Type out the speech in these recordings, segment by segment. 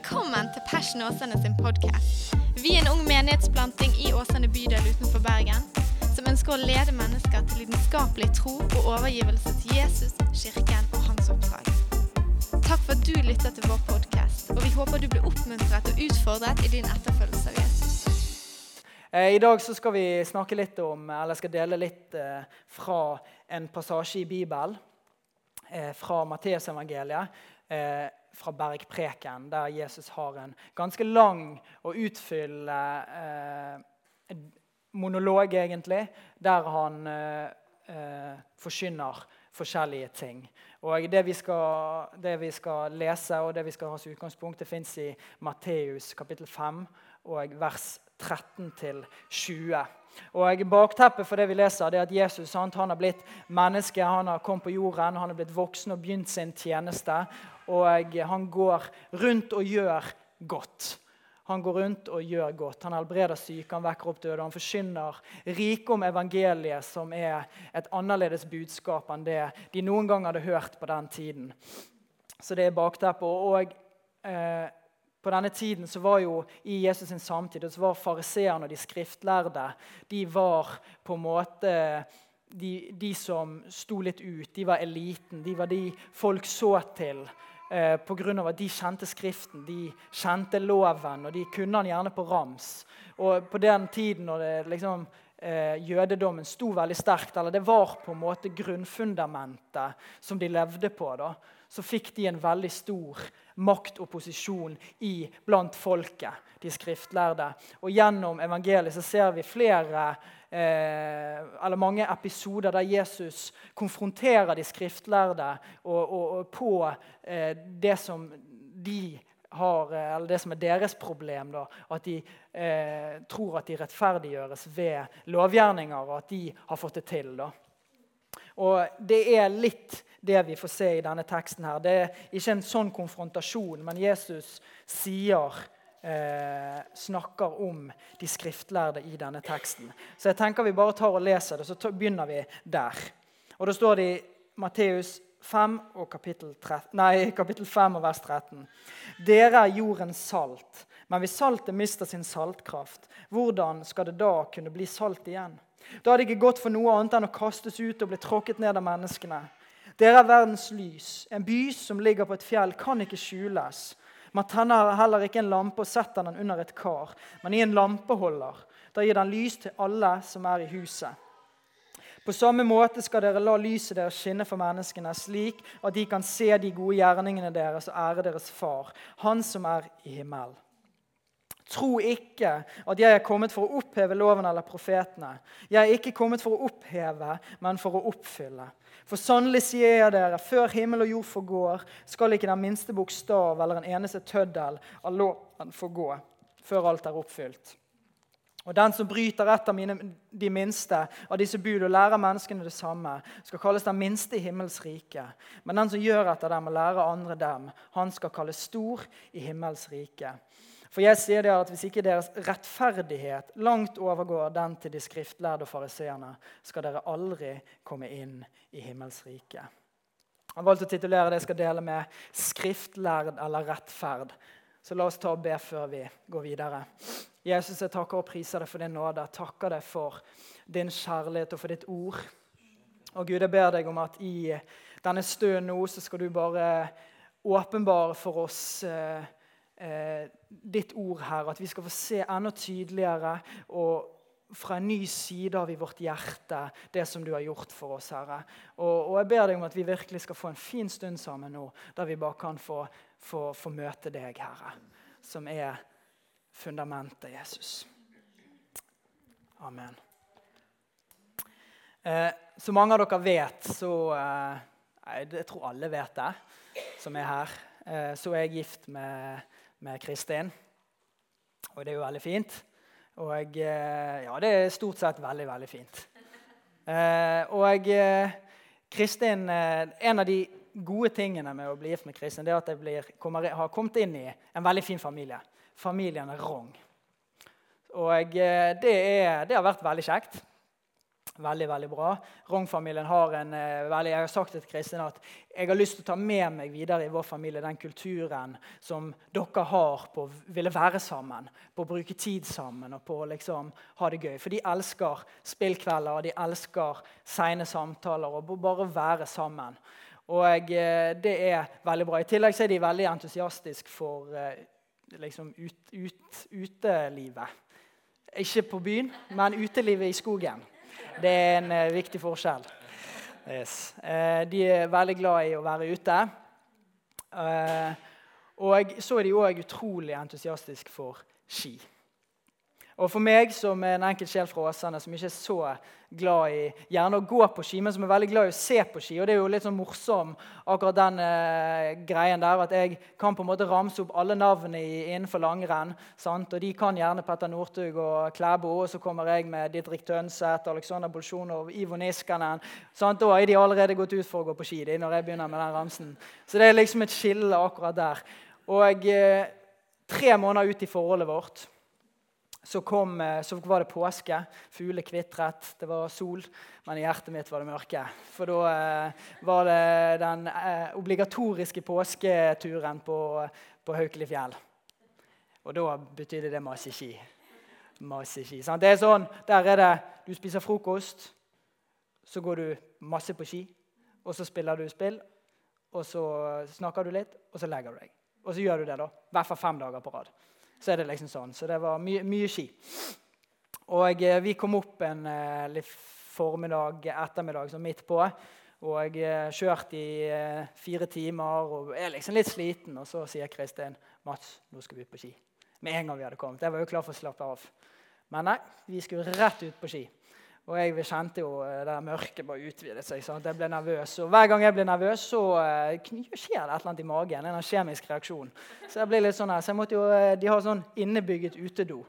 Velkommen til Passion Åsane sin podkast. Vi er en ung menighetsplanting i Åsane bydel utenfor Bergen som ønsker å lede mennesker til lidenskapelig tro og overgivelse til Jesus, kirken og hans oppdrag. Takk for at du lytter til vår podkast, og vi håper du blir oppmuntret og utfordret i din etterfølgelse av Jesus. Eh, I dag skal vi snakke litt om, eller skal dele litt eh, fra en passasje i Bibelen. Eh, fra Matteusevangeliet, fra Bergpreken, der Jesus har en ganske lang og utfyllende eh, monolog, egentlig, der han eh, eh, forkynner forskjellige ting. Og det vi, skal, det vi skal lese og det vi skal ha som utgangspunkt, det fins i Matteus kapittel 5 og vers 13-20. Og Bakteppet for det vi leser, det er at Jesus han har blitt menneske. Han har kommet på jorden, han har blitt voksen og begynt sin tjeneste. Og han går rundt og gjør godt. Han går rundt og gjør godt. Han helbreder syke, han vekker opp døde. Han forsyner rike om evangeliet, som er et annerledes budskap enn det de noen gang hadde hørt på den tiden. Så det er bakteppet. Og eh, på denne tiden så var jo i Jesus' sin samtid så var fariseerne og de skriftlærde de var på en måte de, de, som sto litt ut. De var eliten. De var de folk så til eh, pga. at de kjente Skriften, de kjente loven, og de kunne den gjerne på rams. Og på den tiden når det liksom, eh, jødedommen sto veldig sterkt, eller det var på en måte grunnfundamentet som de levde på, da, så fikk de en veldig stor makt og posisjon i, blant folket, de skriftlærde. Og gjennom evangeliet så ser vi flere eh, eller mange episoder der Jesus konfronterer de skriftlærde og, og, og på eh, det som de har, eh, eller det som er deres problem. Da, at de eh, tror at de rettferdiggjøres ved lovgjerninger, og at de har fått det til. Da. Og Det er litt det vi får se i denne teksten. her. Det er ikke en sånn konfrontasjon, men Jesus sier eh, snakker om de skriftlærde i denne teksten. Så jeg tenker vi bare tar og leser det, så begynner vi der. Og Da står det i Matteus 5 og kapittel, 13, nei, kapittel 5 og vers 13. Dere er jordens salt. Men hvis saltet mister sin saltkraft, hvordan skal det da kunne bli salt igjen? Da er det ikke godt for noe annet enn å kastes ut og bli tråkket ned av menneskene. Dere er verdens lys. En by som ligger på et fjell, kan ikke skjules. Man tenner heller ikke en lampe og setter den under et kar, men i en lampeholder. Da gir den lys til alle som er i huset. På samme måte skal dere la lyset deres skinne for menneskene, slik at de kan se de gode gjerningene deres og ære deres far, Han som er i himmelen. Tro ikke at jeg er kommet for å oppheve loven eller profetene. Jeg er ikke kommet for å oppheve, men for å oppfylle. For sannelig sier jeg dere, før himmel og jord forgår, skal ikke den minste bokstav eller en eneste tøddel av loven forgå, før alt er oppfylt. Og Den som bryter et av mine, de minste av disse bud og lærer menneskene det samme, skal kalles den minste i himmels rike. Men den som gjør etter dem og lærer andre dem, han skal kalles stor i himmels rike. For jeg sier dere at Hvis ikke deres rettferdighet langt overgår den til de skriftlærde og fariseerne, skal dere aldri komme inn i himmelsriket. Jeg har valgt å titulere det jeg skal dele med 'skriftlærd eller rettferd'. Så la oss ta og be før vi går videre. Jesus, jeg takker og priser deg for din nåde. Jeg takker deg for din kjærlighet og for ditt ord. Og Gud, jeg ber deg om at i denne stunden nå så skal du bare åpenbare for oss eh, ditt ord, her, at vi skal få se enda tydeligere og fra en ny side av i vårt hjerte det som du har gjort for oss, Herre. Og, og, jeg ber deg om at vi virkelig skal få en fin stund sammen nå, der vi bare kan få, få, få møte deg, Herre, som er fundamentet, Jesus. Amen. Eh, som mange av dere vet, så eh, Jeg tror alle vet det, som er her. Eh, så er jeg gift med med Kristin. Og det er jo veldig fint. Og eh, ja, det er stort sett veldig, veldig fint. Eh, og eh, Kristin En av de gode tingene med å bli gift med Kristin det er at jeg blir, kommer, har kommet inn i en veldig fin familie. Familien Rong. Og det, er, det har vært veldig kjekt. Veldig veldig bra. Rong-familien har en eh, veldig, Jeg har sagt til Kristin at jeg har lyst til å ta med meg videre i vår familie den kulturen som dere har på å ville være sammen, på å bruke tid sammen og på å liksom ha det gøy. For de elsker spillkvelder, og de elsker seine samtaler og bare være sammen. Og eh, det er veldig bra. I tillegg er de veldig entusiastiske for eh, liksom ut, ut, utelivet. Ikke på byen, men utelivet i skogen. Det er en uh, viktig forskjell. Yes. Uh, de er veldig glad i å være ute. Uh, og så er de òg utrolig entusiastiske for ski. Og for meg som er en enkel sjel fra Åsane, som ikke er så glad i gjerne å gå på ski, men som er veldig glad i å se på ski. Og det er jo litt sånn morsom akkurat den eh, greien der at jeg kan på en måte ramse opp alle navnene innenfor langrenn. Og de kan gjerne Petter Northug og Klæbo, og så kommer jeg med Didrik Tønseth, Aleksander Bolsjunov, Ivo Niskanen. Sant? Da har de allerede gått ut for å gå på ski de, når jeg begynner med den ramsen. Så det er liksom et skille akkurat der. Og eh, tre måneder ut i forholdet vårt så, kom, eh, så, var det påske. Fugler kvitret, det var sol. Men i hjertet mitt var det mørke. For da eh, var det den eh, obligatoriske påsketuren på, på Haukelifjell. Og da betydde det masse ski. Masse ski. Sant? Det er sånn, Der er det du spiser frokost, så går du masse på ski. Og så spiller du spill, og så snakker du litt, og så legger du deg. Og så gjør du det da, i hvert fall fem dager på rad så er det liksom sånn. Så det var mye, mye ski. Og eh, vi kom opp en eh, litt formiddag, ettermiddag, sånn midt på. Og eh, kjørte i eh, fire timer og er liksom litt sliten. Og så sier Kristin Mats, nå skal vi ut på ski. Med en gang vi hadde kommet. Jeg var jo klar for å slappe av. Men nei, vi skulle rett ut på ski. Og jeg kjente jo eh, det mørket bare utvidet seg. at Jeg ble nervøs. Og hver gang jeg blir nervøs, så uh, skjer det et eller annet i magen. En kjemisk reaksjon. Så jeg ble litt sånn her, så jeg måtte jo, uh, De har sånn innebygget utedo.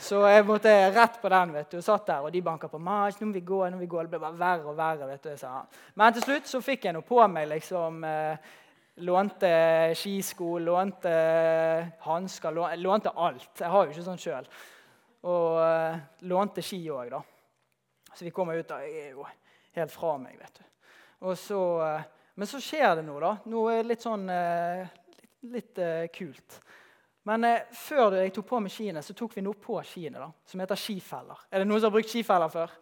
Så jeg måtte rett på den. vet du, og Satt der, og de banka på. Mas, nå må vi gå, nå må vi gå. Det ble bare verre og verre. vet du, sa Men til slutt så fikk jeg noe på meg. liksom... eh, lånte skisko, lånte hansker, lånte alt. Jeg har jo ikke sånn sjøl. Og lånte ski òg, da. Så vi kommer ut av Jeg er jo helt fra meg, vet du. Så, eh, men så skjer det noe, da. Noe litt sånn eh, litt, litt uh, kult. Men eh, før jeg tok på meg skiene, så tok vi noe på skiene da, som heter skifeller. Er det noen som har brukt skifeller før?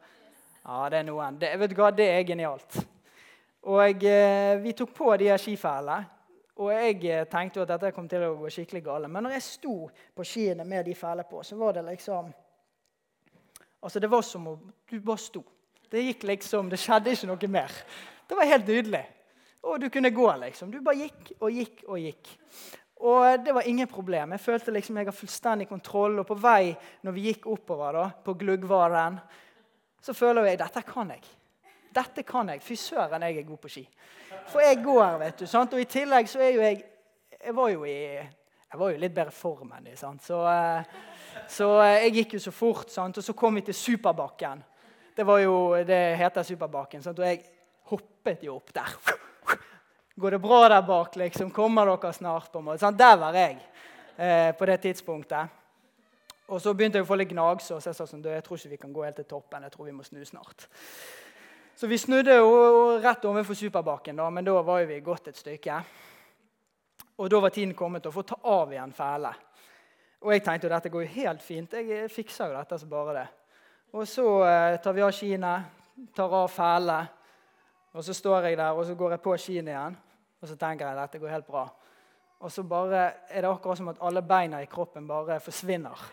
Ja, det er noen. Det, vet du hva, det er genialt. Og eh, vi tok på de skifellene. Og jeg tenkte jo at dette kom til å gå skikkelig galt. Men når jeg sto på skiene med de fellene på, så var det liksom Altså, Det var som om du bare sto. Det gikk liksom, det skjedde ikke noe mer. Det var helt nydelig. Og du kunne gå, liksom. Du bare gikk og gikk og gikk. Og det var ingen problem. Jeg følte liksom jeg har fullstendig kontroll. Og på vei når vi gikk oppover da, på Gluggvaren, så føler jeg dette kan jeg. Dette kan jeg. Fy søren, jeg er god på ski. For jeg går, vet du. sant? Og i tillegg så er jo jeg Jeg var jo i jeg var jo litt bedre form enn de. sant? Så... Uh, så eh, jeg gikk jo så fort, sant? og så kom vi til Superbakken. Det var jo, det heter Superbakken. Sant? Og jeg hoppet jo opp der. Går det bra der bak? liksom? Kommer dere snart? på en måte? Sant? Der var jeg eh, på det tidspunktet. Og så begynte jeg å få litt gnagsår. Så jeg sa sånn, jeg tror ikke vi kan gå helt til toppen. Jeg tror vi må snu snart. Så vi snudde jo rett overfor Superbakken, da, men da var vi gått et stykke. Og da var tiden kommet til å få ta av igjen fele. Og jeg tenkte jo dette går jo helt fint. Jeg fikser jo dette som bare det. Og så eh, tar vi av skiene, tar av fæle, Og så står jeg der og så går jeg på skiene igjen. Og så tenker jeg dette går helt bra. Og så bare er det akkurat som at alle beina i kroppen bare forsvinner.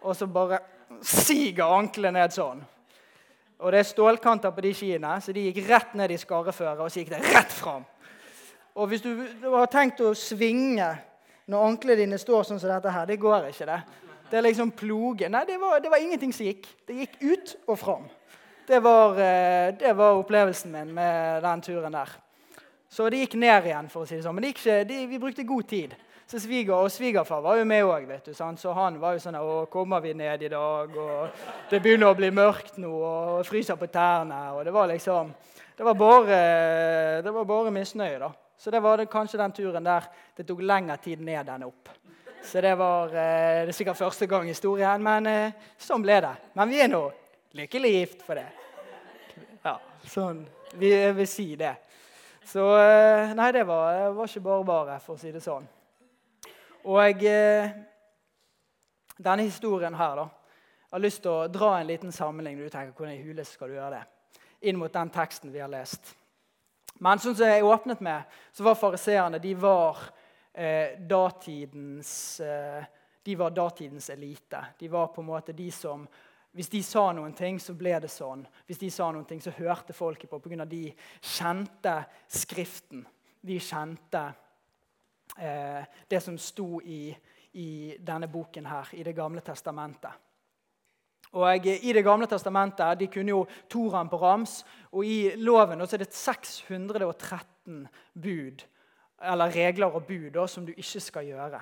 Og så bare siger anklene ned sånn. Og det er stålkanter på de skiene, så de gikk rett ned i skarreføret, og så gikk det rett fram. Og hvis du, du har tenkt å svinge når anklene dine står sånn som dette her. Det går ikke, det. Det er liksom ploge. Nei, det var, det var ingenting som gikk. Det gikk ut og fram. Det var, eh, det var, opplevelsen min med den turen der. Så det gikk ned igjen, for å si det sånn. Men det ikke, det, vi brukte god tid. Så sviger, Og svigerfar var jo med òg, så han var jo sånn Å, kommer vi ned i dag? Og det begynner å bli mørkt nå, og fryser på tærne. Og det var liksom Det var bare, det var bare misnøye, da. Så det var det kanskje den turen der det tok lengre tid ned enn opp. Så det var eh, det er sikkert første gang i historien, men eh, sånn ble det. Men vi er nå lykkelig gift for det. Ja, sånn. Vi, vil si det. Så eh, Nei, det var, var ikke bare bare, for å si det sånn. Og eh, denne historien her, da Jeg har lyst til å dra en liten sammenligning. Du tenker, Hvordan i hule skal du gjøre det? Inn mot den teksten vi har lest. Men sånn som jeg åpnet med, så var fariseerne de var eh, datidens eh, de var datidens elite. De var på en måte de som hvis de sa noen ting, så ble det sånn. Hvis de sa noen ting, så hørte folket på pga. de kjente Skriften. De kjente eh, det som sto i, i, denne boken her, i Det gamle testamentet. Og I Det gamle testamentet de kunne jo Toraen på rams, og i loven så er det 613 bud, eller regler og bud da, som du ikke skal gjøre.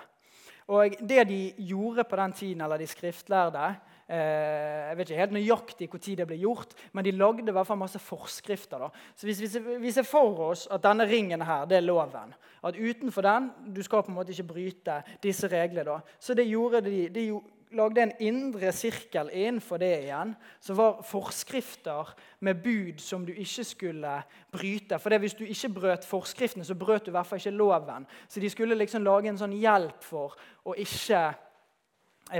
Og Det de gjorde på den tiden, eller de skriftlærde, Eh, jeg vet ikke helt nøyaktig tid det ble gjort, men de lagde i hvert fall masse forskrifter. Da. Så hvis vi ser for oss at denne ringen her, det er loven, at utenfor den du skal på en måte ikke bryte disse reglene, da, så det gjorde de, de lagde en indre sirkel innenfor det igjen, som var forskrifter med bud som du ikke skulle bryte. For Hvis du ikke brøt forskriftene, så brøt du i hvert fall ikke loven. Så de skulle liksom lage en sånn hjelp for å ikke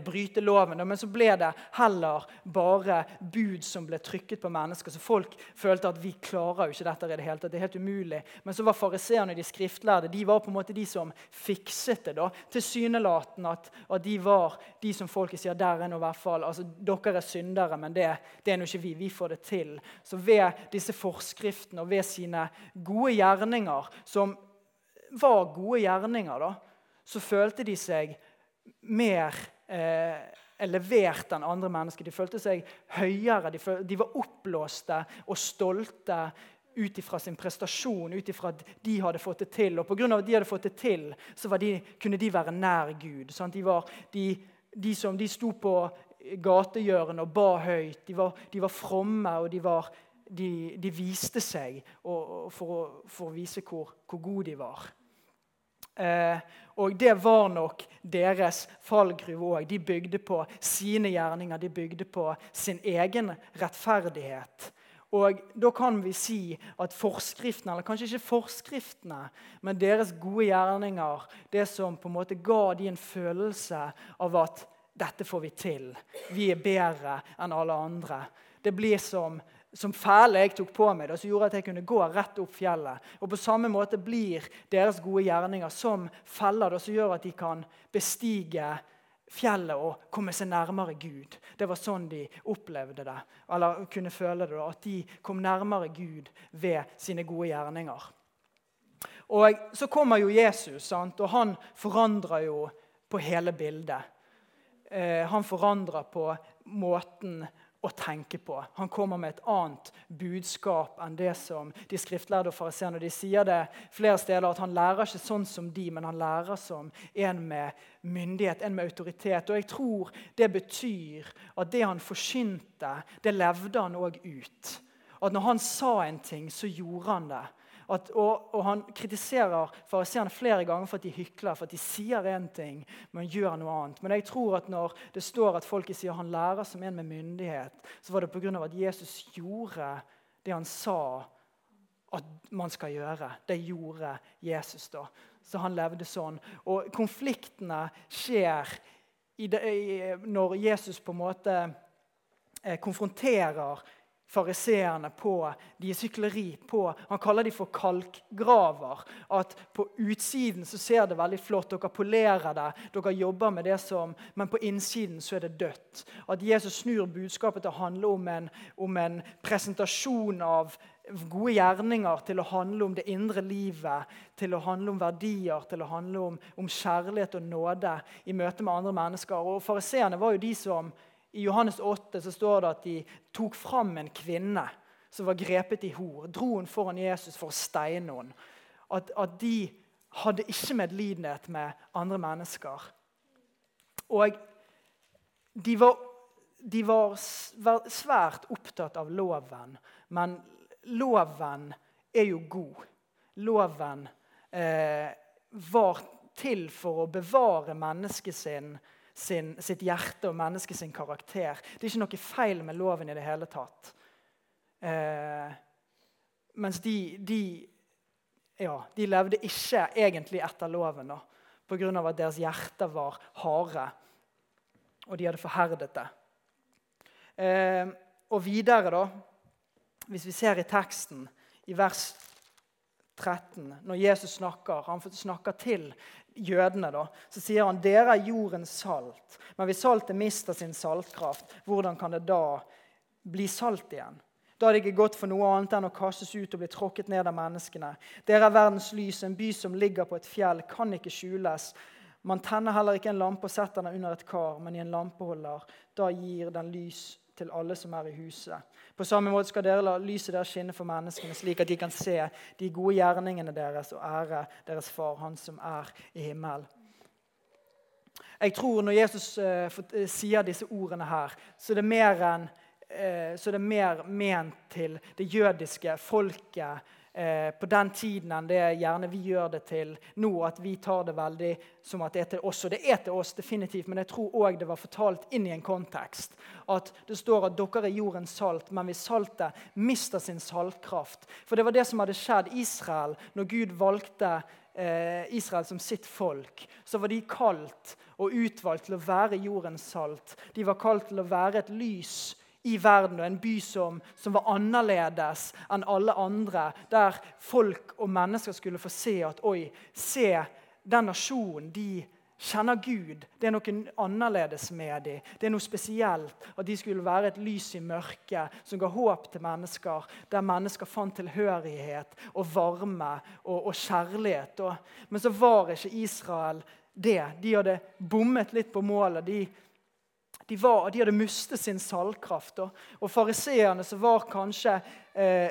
bryte loven. Men så ble det heller bare bud som ble trykket på mennesker. Så folk følte at vi klarer jo ikke dette i det hele tatt. Det er helt umulig. Men så var fariseerne de skriftlærde de var på en måte de som fikset det. da, Tilsynelatende at, at de var de som folket sier der er nå i hvert fall, altså Dere er syndere, men det, det er nå ikke vi. Vi får det til. Så ved disse forskriftene og ved sine gode gjerninger, som var gode gjerninger, da, så følte de seg mer eh, levert enn andre mennesker. De følte seg høyere, de, følte, de var oppblåste og stolte ut ifra sin prestasjon, ut ifra at de hadde fått det til. Og pga. at de hadde fått det til, så de, kunne de være nær Gud. De, var, de, de, som, de sto på gatehjørnet og ba høyt. De var, de var fromme, og de, var, de, viste seg og, for, for, å vise hvor, hvor gode de var. Eh, og det var nok deres fallgruve òg. De bygde på sine gjerninger, de bygde på sin egen rettferdighet. Og Da kan vi si at forskriftene, eller kanskje ikke forskriftene, men deres gode gjerninger, det som på en måte ga de en følelse av at dette får vi til, vi er bedre enn alle andre. Det blir som som fæle jeg tok på meg, da, som gjorde at jeg kunne gå rett opp fjellet. Og På samme måte blir deres gode gjerninger som feller da, som gjør at de kan bestige fjellet og komme seg nærmere Gud. Det var sånn de opplevde det, eller kunne føle det. At de kom nærmere Gud ved sine gode gjerninger. Og Så kommer jo Jesus, sant? og han forandrer jo på hele bildet. Eh, han forandrer på måten å tenke på. Han kommer med et annet budskap enn det som de skriftlærde og fariseerne. De sier det flere steder at han lærer ikke sånn som de, men han lærer som en med myndighet, en med autoritet. Og jeg tror det betyr at det han forkynte, det levde han òg ut. At når han sa en ting, så gjorde han det. At, og, og, Han kritiserer fariseerne flere ganger for at de hykler, for at de sier én ting, men gjør noe annet. Men jeg tror at når det står at folket sier han lærer som en med myndighet, så var det pga. at Jesus gjorde det han sa at man skal gjøre. Det gjorde Jesus da. Så han levde sånn. Og konfliktene skjer det, når Jesus på en måte eh, konfronterer fariseerne på deres hykleri. på, Han kaller de for kalkgraver. At på utsiden så ser det veldig flott, dere polerer det, dere jobber med det som Men på innsiden så er det dødt. At Jesus snur budskapet til å handle om en, om en presentasjon av gode gjerninger til å handle om det indre livet, til å handle om verdier, til å handle om, om kjærlighet og nåde i møte med andre mennesker. Og Fariseerne var jo de som i Johannes 8 så står det at de tok fram en kvinne som var grepet i hor. Dro hun foran Jesus for å steine henne. At, at, de hadde ikke medlidenhet med andre mennesker. Og de var, de var svært opptatt av loven, men loven er jo god. Loven eh, var til for å bevare mennesket sin sin, sitt hjerte og menneskets karakter. Det er ikke noe feil med loven i det hele tatt. Eh, mens de, de, ja, de levde ikke egentlig etter loven da, pga. at deres hjerter var harde, og de hadde forherdet det. Eh, og videre, da, hvis vi ser i teksten, i vers 13, når Jesus snakker, han snakker til jødene, da, så sier han dere er jordens salt. Men hvis saltet mister sin saltkraft, hvordan kan det da bli salt igjen? Da er det ikke godt for noe annet enn å kastes ut og bli tråkket ned av menneskene. Dere er verdens lys, en by som ligger på et fjell, kan ikke skjules. Man tenner heller ikke en lampe og setter den under et kar, men i en lampeholder. Da gir den lys til alle som er i huset. På samme måte skal dere la lyset deres skinne for menneskene, slik at de kan se de gode gjerningene deres og ære deres far, han som er i himmelen. Jeg tror Når Jesus uh, sier disse ordene her, så er det mer, en, uh, så det mer ment til det jødiske folket eh, på den tiden enn det gjerne vi gjør det til nå. At vi tar det veldig som at det er til oss. Og det er til oss, definitivt, men jeg tror òg det var fortalt inn i en kontekst. At det står at dere er jordens salt, men hvis saltet mister sin saltkraft For det var det som hadde skjedd Israel når Gud valgte eh, Israel som sitt folk. Så var de kalt og utvalgt til å være jordens salt. De var kalt til å være et lys i verden, og en by som, som, var annerledes enn alle andre. Der folk og mennesker skulle få se at oi, se den nasjonen. De kjenner Gud. Det er noe annerledes med dem. Det er noe spesielt. At de skulle være et lys i mørket som ga håp til mennesker. Der mennesker fant tilhørighet og varme og, og kjærlighet. Og, men så var ikke Israel det. De hadde bommet litt på målet. De de, var, de hadde mistet sin salgkraft. Og, og fariseerne som var kanskje eh,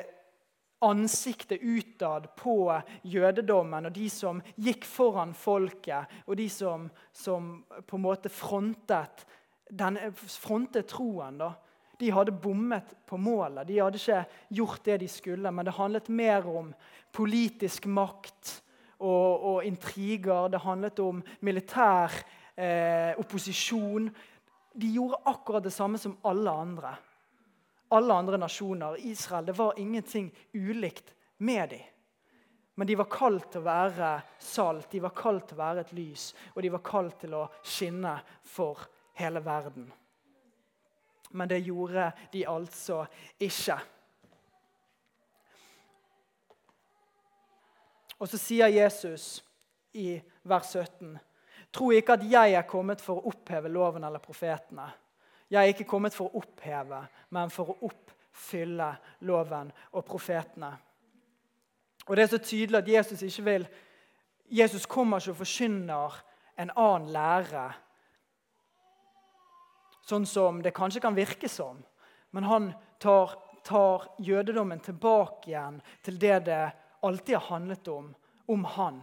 ansiktet utad på jødedommen, og de som gikk foran folket, og de som, som på en måte frontet, den, frontet troen. da, de hadde bommet på målet. De hadde ikke gjort det de skulle. Men det handlet mer om politisk makt og, og intriger. Det handlet om militær eh, opposisjon de gjorde akkurat det samme som alle andre. Alle andre nasjoner. Israel, Det var ingenting ulikt med dem. Men de var kalt til å være salt, de var kalt til å være et lys, og de var kalt til å skinne for hele verden. Men det gjorde de altså ikke. Og så sier Jesus i vers 17 Tro ikke at jeg er kommet for å oppheve loven eller profetene. Jeg er ikke kommet for å oppheve, men for å oppfylle loven og profetene. Og Det er så tydelig at Jesus ikke vil Jesus kommer ikke og forkynner en annen lære, sånn som det kanskje kan virke som. Men han tar, tar jødedommen tilbake igjen til det det alltid har handlet om om han.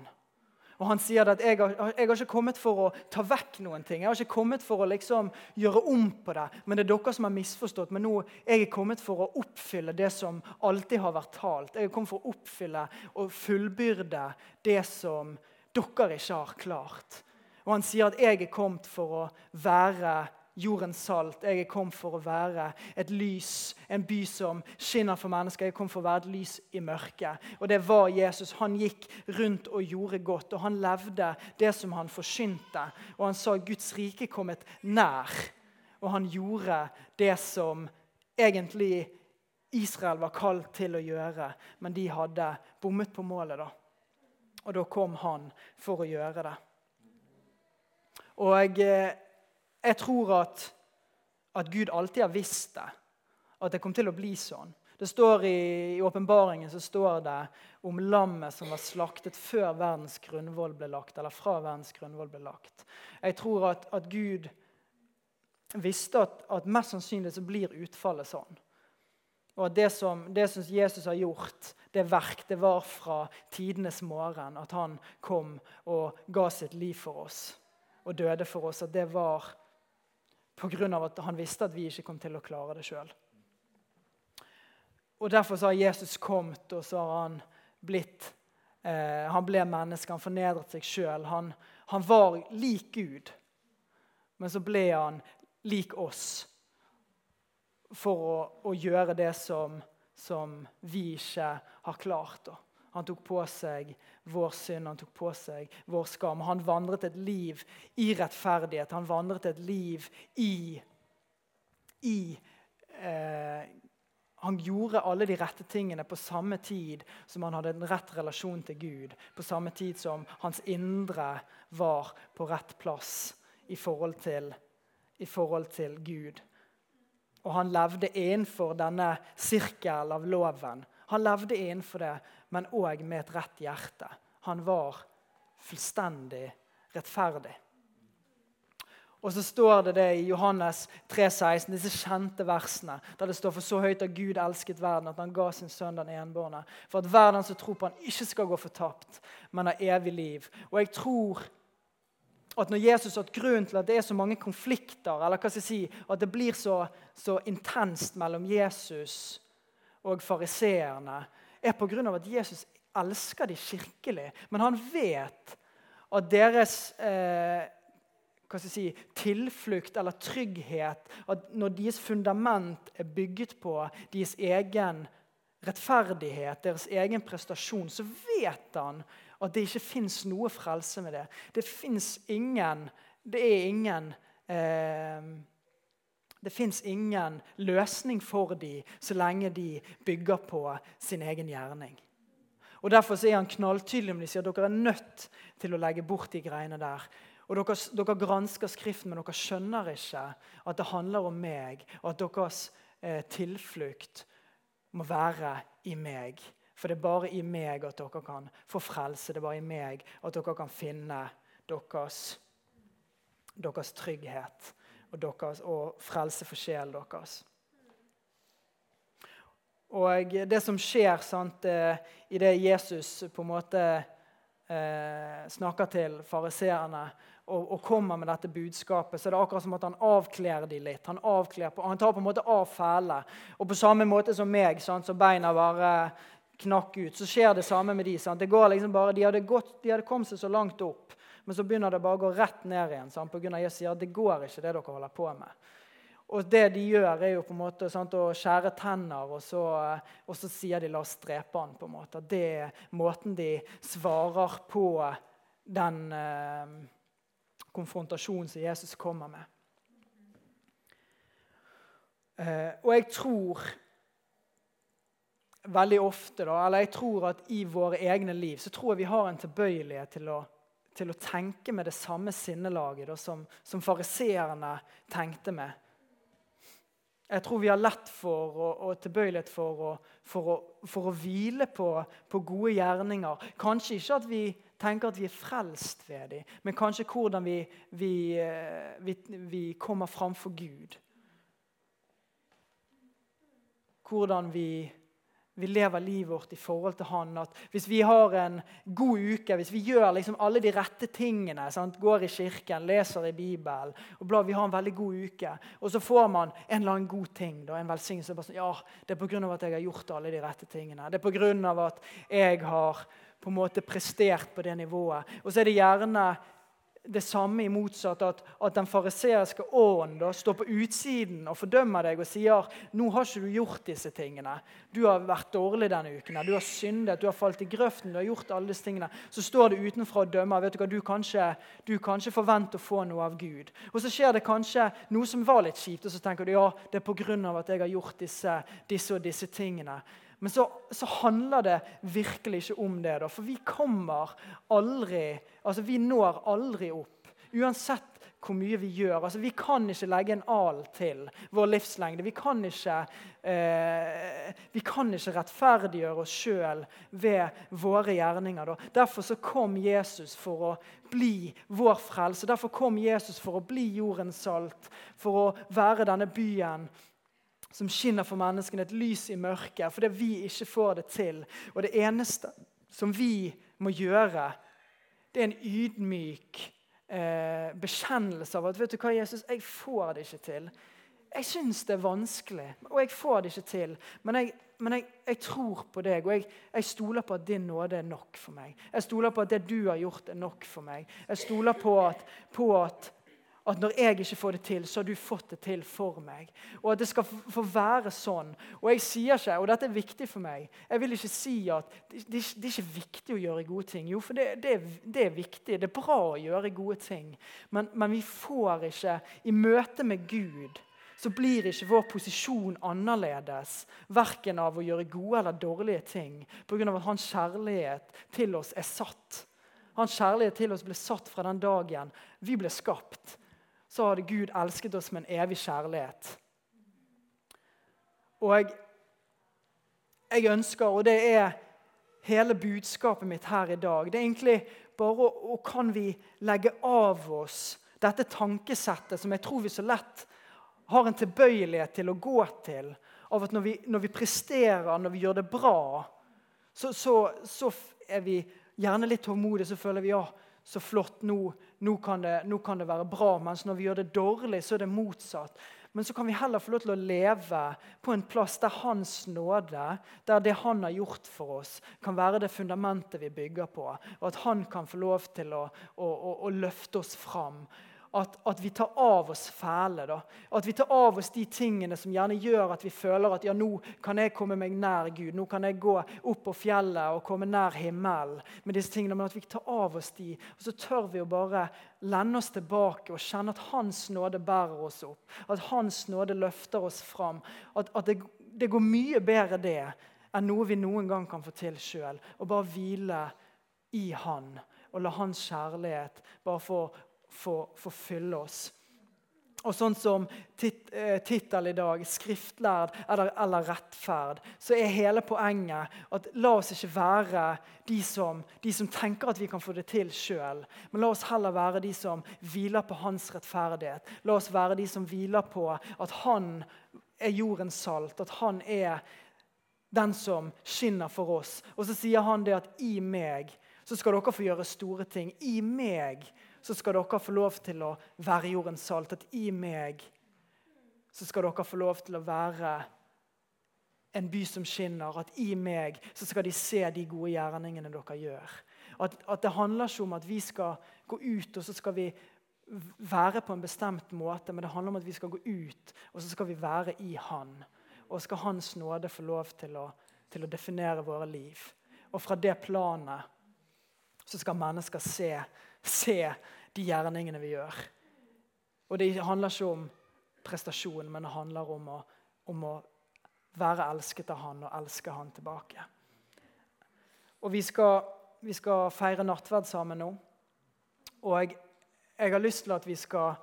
Og Han sier at jeg har, jeg har, ikke kommet for å ta vekk noen ting. Jeg har ikke kommet for å liksom gjøre om på det, men det er dere som har misforstått. Men nå jeg er kommet for å oppfylle det som alltid har vært talt. Jeg er kommet for å oppfylle og fullbyrde det som dere ikke har klart. Og Han sier at jeg er kommet for å være jordens salt. Jeg er kommet for å være et lys, en by som skinner for mennesker. Jeg kom for å være et lys i mørket. Og det var Jesus. Han gikk rundt og gjorde godt, og han levde det som han forsynte. Og han sa Guds rike kommet nær. Og han gjorde det som egentlig Israel var kalt til å gjøre, men de hadde bommet på målet. da. Og da kom han for å gjøre det. Og eh, jeg tror at, at Gud alltid har visst det, at det kom til å bli sånn. Det står I åpenbaringen står det om lammet som var slaktet før verdens grunnvoll ble lagt. eller fra verdens grunnvoll ble lagt. Jeg tror at, at Gud visste at, at, mest sannsynlig så blir utfallet sånn. Og at det som, det som, Jesus har gjort, det verk, det var fra tidenes morgen. At han kom og ga sitt liv for oss og døde for oss. At det var pga. at han visste at vi ikke kom til å klare det sjøl. Derfor har Jesus kommet, og så har han blitt eh, Han ble menneske, han fornedret seg sjøl. Han, han, var lik Gud, men så ble han lik oss for å, å gjøre det som, som vi ikke har klart. da. Han tok på seg vår synd, han tok på seg vår skam. Han vandret et liv i rettferdighet. Han vandret et liv i, i eh, Han gjorde alle de rette tingene på samme tid som han hadde en rett relasjon til Gud. På samme tid som hans indre var på rett plass i forhold til, i forhold til Gud. Og han levde innenfor denne sirkel av loven. Han levde innenfor det, men òg med et rett hjerte. Han var fullstendig rettferdig. Og så står det det i Johannes 3,16, disse kjente versene, der det står for så høyt at Gud elsket verden, at han ga sin sønn den enbårne, for at verden som tror på han ikke skal gå fortapt, men har evig liv. Og jeg tror at når Jesus har hatt grunn til at det er så mange konflikter, eller hva skal jeg si, at det blir så, så intenst mellom Jesus og fariseerne, er pga. at Jesus elsker dem kirkelig. Men han vet at deres eh, si, tilflukt eller trygghet at Når deres fundament er bygget på deres egen rettferdighet, deres egen prestasjon, så vet han at det ikke fins noe frelse med det. Det fins ingen Det er ingen eh, det fins ingen løsning for dem så lenge de bygger på sin egen gjerning. Og Derfor er han knalltydelig om de sier at dere er nødt til å legge bort de greiene der. Og dere, dere gransker Skriften, men dere skjønner ikke at det handler om meg, og at deres eh, tilflukt må være i meg. For det er bare i meg at dere kan få frelse. Det er bare i meg at dere kan finne deres, deres trygghet og, deres, og frelse for sjelen deres. Og det som skjer sant, eh, det Jesus på en måte eh, snakker til fariseerne og, og, kommer med dette budskapet, så er det akkurat som at han avkler dem litt. Han, avkler, han tar på en måte av fæle. Og på samme måte som meg, sant, så beina bare knakk ut. Så skjer det samme med de. Liksom de, de, hadde kommet seg så langt opp, men så begynner det bare å gå rett ned igjen. Sant? På grunn av Jesus sier at det går ikke, det dere holder på med. Og det de gjør, er jo på en måte sant, å skjære tenner, og så, og så, sier de 'la oss drepe han'. på en måte. Det er måten de svarer på den eh, konfrontasjonen som Jesus kommer med. Eh, og jeg tror veldig ofte, da, eller jeg tror at i våre egne liv så tror jeg vi har en tilbøyelighet til å, til å tenke med det samme sinnelaget da, som, som fariseerne tenkte med. Jeg tror vi har lett for og, og tilbøyelighet for å, for, å, for å hvile på, på, gode gjerninger. Kanskje ikke at vi tenker at vi er frelst ved dem, men kanskje hvordan vi, vi, eh, vi, vi kommer framfor Gud. Hvordan vi vi lever livet vårt i forhold til han. At hvis vi har en god uke, hvis vi gjør liksom alle de rette tingene, sant? går i kirken, leser i Bibelen og bla, Vi har en veldig god uke, og så får man en eller annen god ting, da, en velsignelse. Sånn, ja, det er pga. at jeg har gjort alle de rette tingene. Det er pga. at jeg har på en måte prestert på det nivået. Og så er det gjerne det samme i motsatt, at, at den fariseerske ånden står på utsiden og fordømmer deg og sier nå har ikke du gjort disse tingene. Du har vært dårlig denne uken. Du har syndet, du har falt i grøften. du har gjort alle disse tingene. Så står det utenfra og dømmer. vet Du hva, du du kanskje forventer å få noe av Gud. Og så skjer det kanskje noe som var litt kjipt, og så tenker du ja, det er pga. at jeg har gjort disse, disse og disse tingene. Men så, så, handler det virkelig ikke om det. Da, for vi kommer aldri altså Vi når aldri opp. Uansett hvor mye vi gjør. Altså, vi kan ikke legge en al til vår livslengde. Vi kan ikke, eh, vi kan ikke rettferdiggjøre oss sjøl ved våre gjerninger. Da. Derfor så kom Jesus for å bli vår frelse. Derfor kom Jesus for å bli jordens salt, for å være denne byen som skinner for menneskene, et lys i mørket, fordi vi ikke får det til. Og det eneste som vi må gjøre, det er en ydmyk eh, bekjennelse av at vet du hva, Jesus, jeg får det ikke til. Jeg syns det er vanskelig, og jeg får det ikke til. Men jeg, men jeg, jeg tror på deg, og jeg, jeg, stoler på at din nåde er nok for meg. Jeg stoler på at det du har gjort, er nok for meg. Jeg stoler på at, på at at når jeg ikke får det til, så har du fått det til for meg. Og at det skal få være sånn. Og jeg sier ikke, og dette er viktig for meg, jeg vil ikke si at det, det, er ikke viktig å gjøre gode ting. Jo, for det, det, det, er viktig. Det er bra å gjøre gode ting. Men, men vi får ikke I møte med Gud så blir ikke vår posisjon annerledes, verken av å gjøre gode eller dårlige ting, pga. at hans kjærlighet til oss er satt. Hans kjærlighet til oss ble satt fra den dagen vi ble skapt så hadde Gud elsket oss med en evig kjærlighet. Og jeg, jeg ønsker, og det er hele budskapet mitt her i dag Det er egentlig bare å, kan vi legge av oss dette tankesettet som jeg tror vi så lett har en tilbøyelighet til å gå til. Av at når vi, når vi presterer, når vi gjør det bra, så, så, så er vi gjerne litt tålmodige. Så føler vi ja, så flott, nå, nå, kan det, nå, kan det, være bra. Mens når vi gjør det dårlig, så er det motsatt. Men så kan vi heller få lov til å leve på en plass der Hans nåde, der det Han har gjort for oss, kan være det fundamentet vi bygger på. Og at Han kan få lov til å, å, å, å løfte oss fram at, at, vi tar av oss fæle. Da. At vi tar av oss de tingene som gjerne gjør at vi føler at ja, nå kan jeg komme meg nær Gud. Nå kan jeg gå opp på fjellet og komme nær himmelen. med disse tingene, Men at vi tar av oss de, og så tør vi å bare lende oss tilbake og kjenne at Hans nåde bærer oss opp. At Hans nåde løfter oss fram. At, at det, det, går mye bedre det enn noe vi noen gang kan få til sjøl. Å bare hvile i Han og la Hans kjærlighet bare få få, fylle oss. Og sånn som tit, eh, tittel i dag, 'Skriftlærd eller, eller, rettferd', så er hele poenget at la oss ikke være de som, de som tenker at vi kan få det til sjøl. Men la oss heller være de som hviler på hans rettferdighet. La oss være de som hviler på at han er jordens salt, at han er den som skinner for oss. Og så sier han det at i meg så skal dere få gjøre store ting. I meg så skal dere få lov til å være jordens salt. At i meg så skal dere få lov til å være en by som skinner. At i meg så skal de se de gode gjerningene dere gjør. At, at det handler ikke om at vi skal gå ut og så skal vi være på en bestemt måte, men det handler om at vi skal gå ut og så skal vi være i Han. Og skal Hans nåde få lov til å, til å definere våre liv. Og fra det planet så skal mennesker se se de gjerningene vi gjør. Og Det handler ikke om prestasjon, men det handler om å, om å være elsket av Han og elske Han tilbake. Og Vi skal, vi skal feire nattverd sammen nå. Og jeg, jeg, har lyst til at vi skal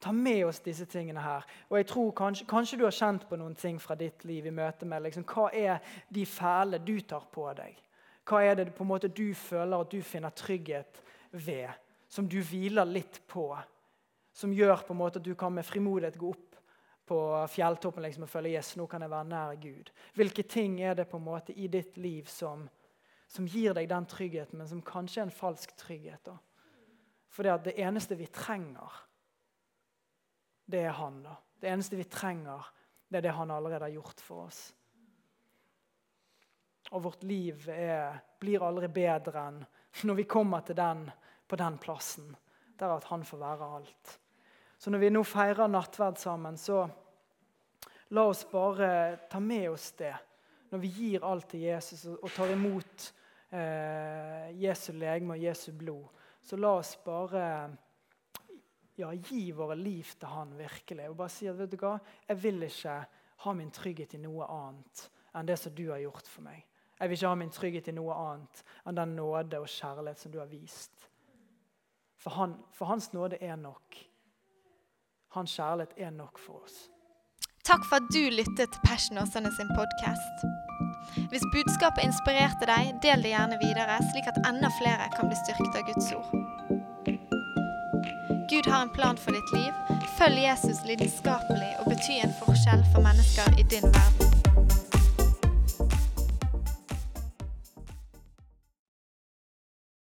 ta med oss disse tingene her. Og jeg tror Kanskje, kanskje du har kjent på noen ting fra ditt liv i møte med liksom, hva er de fæle du tar på deg. Hva er det på en måte du føler at du finner trygghet ved? Som du hviler litt på. Som gjør på en måte at du kan med frimodighet gå opp på fjelltoppen liksom, og føle yes, nå kan jeg være nær Gud. Hvilke ting er det på en måte i ditt liv som, som gir deg den tryggheten, men som kanskje er en falsk trygghet? da? For det, eneste vi trenger, det er Han. da. Det eneste vi trenger, det er det Han allerede har gjort for oss. Og vårt liv er, blir aldri bedre enn når vi kommer til den på den plassen. Der at han får være alt. Så når vi nå feirer nattverd sammen, så la oss bare ta med oss det. Når vi gir alt til Jesus og tar imot eh, Jesu legeme og Jesu blod, så la oss bare ja, gi våre liv til han virkelig. Og bare si at vet du hva, jeg vil ikke ha min trygghet i noe annet enn det som du har gjort for meg. Jeg vil ikke ha min trygghet i noe annet enn den nåde og kjærlighet som du har vist. For, han, for hans nåde er nok. Hans kjærlighet er nok for oss. Takk for at du lyttet til Passion Åsane sin podkast. Hvis budskapet inspirerte deg, del det gjerne videre, slik at enda flere kan bli styrket av Guds ord. Gud har en plan for ditt liv. Følg Jesus lidenskapelig og bety en forskjell for mennesker i din verden.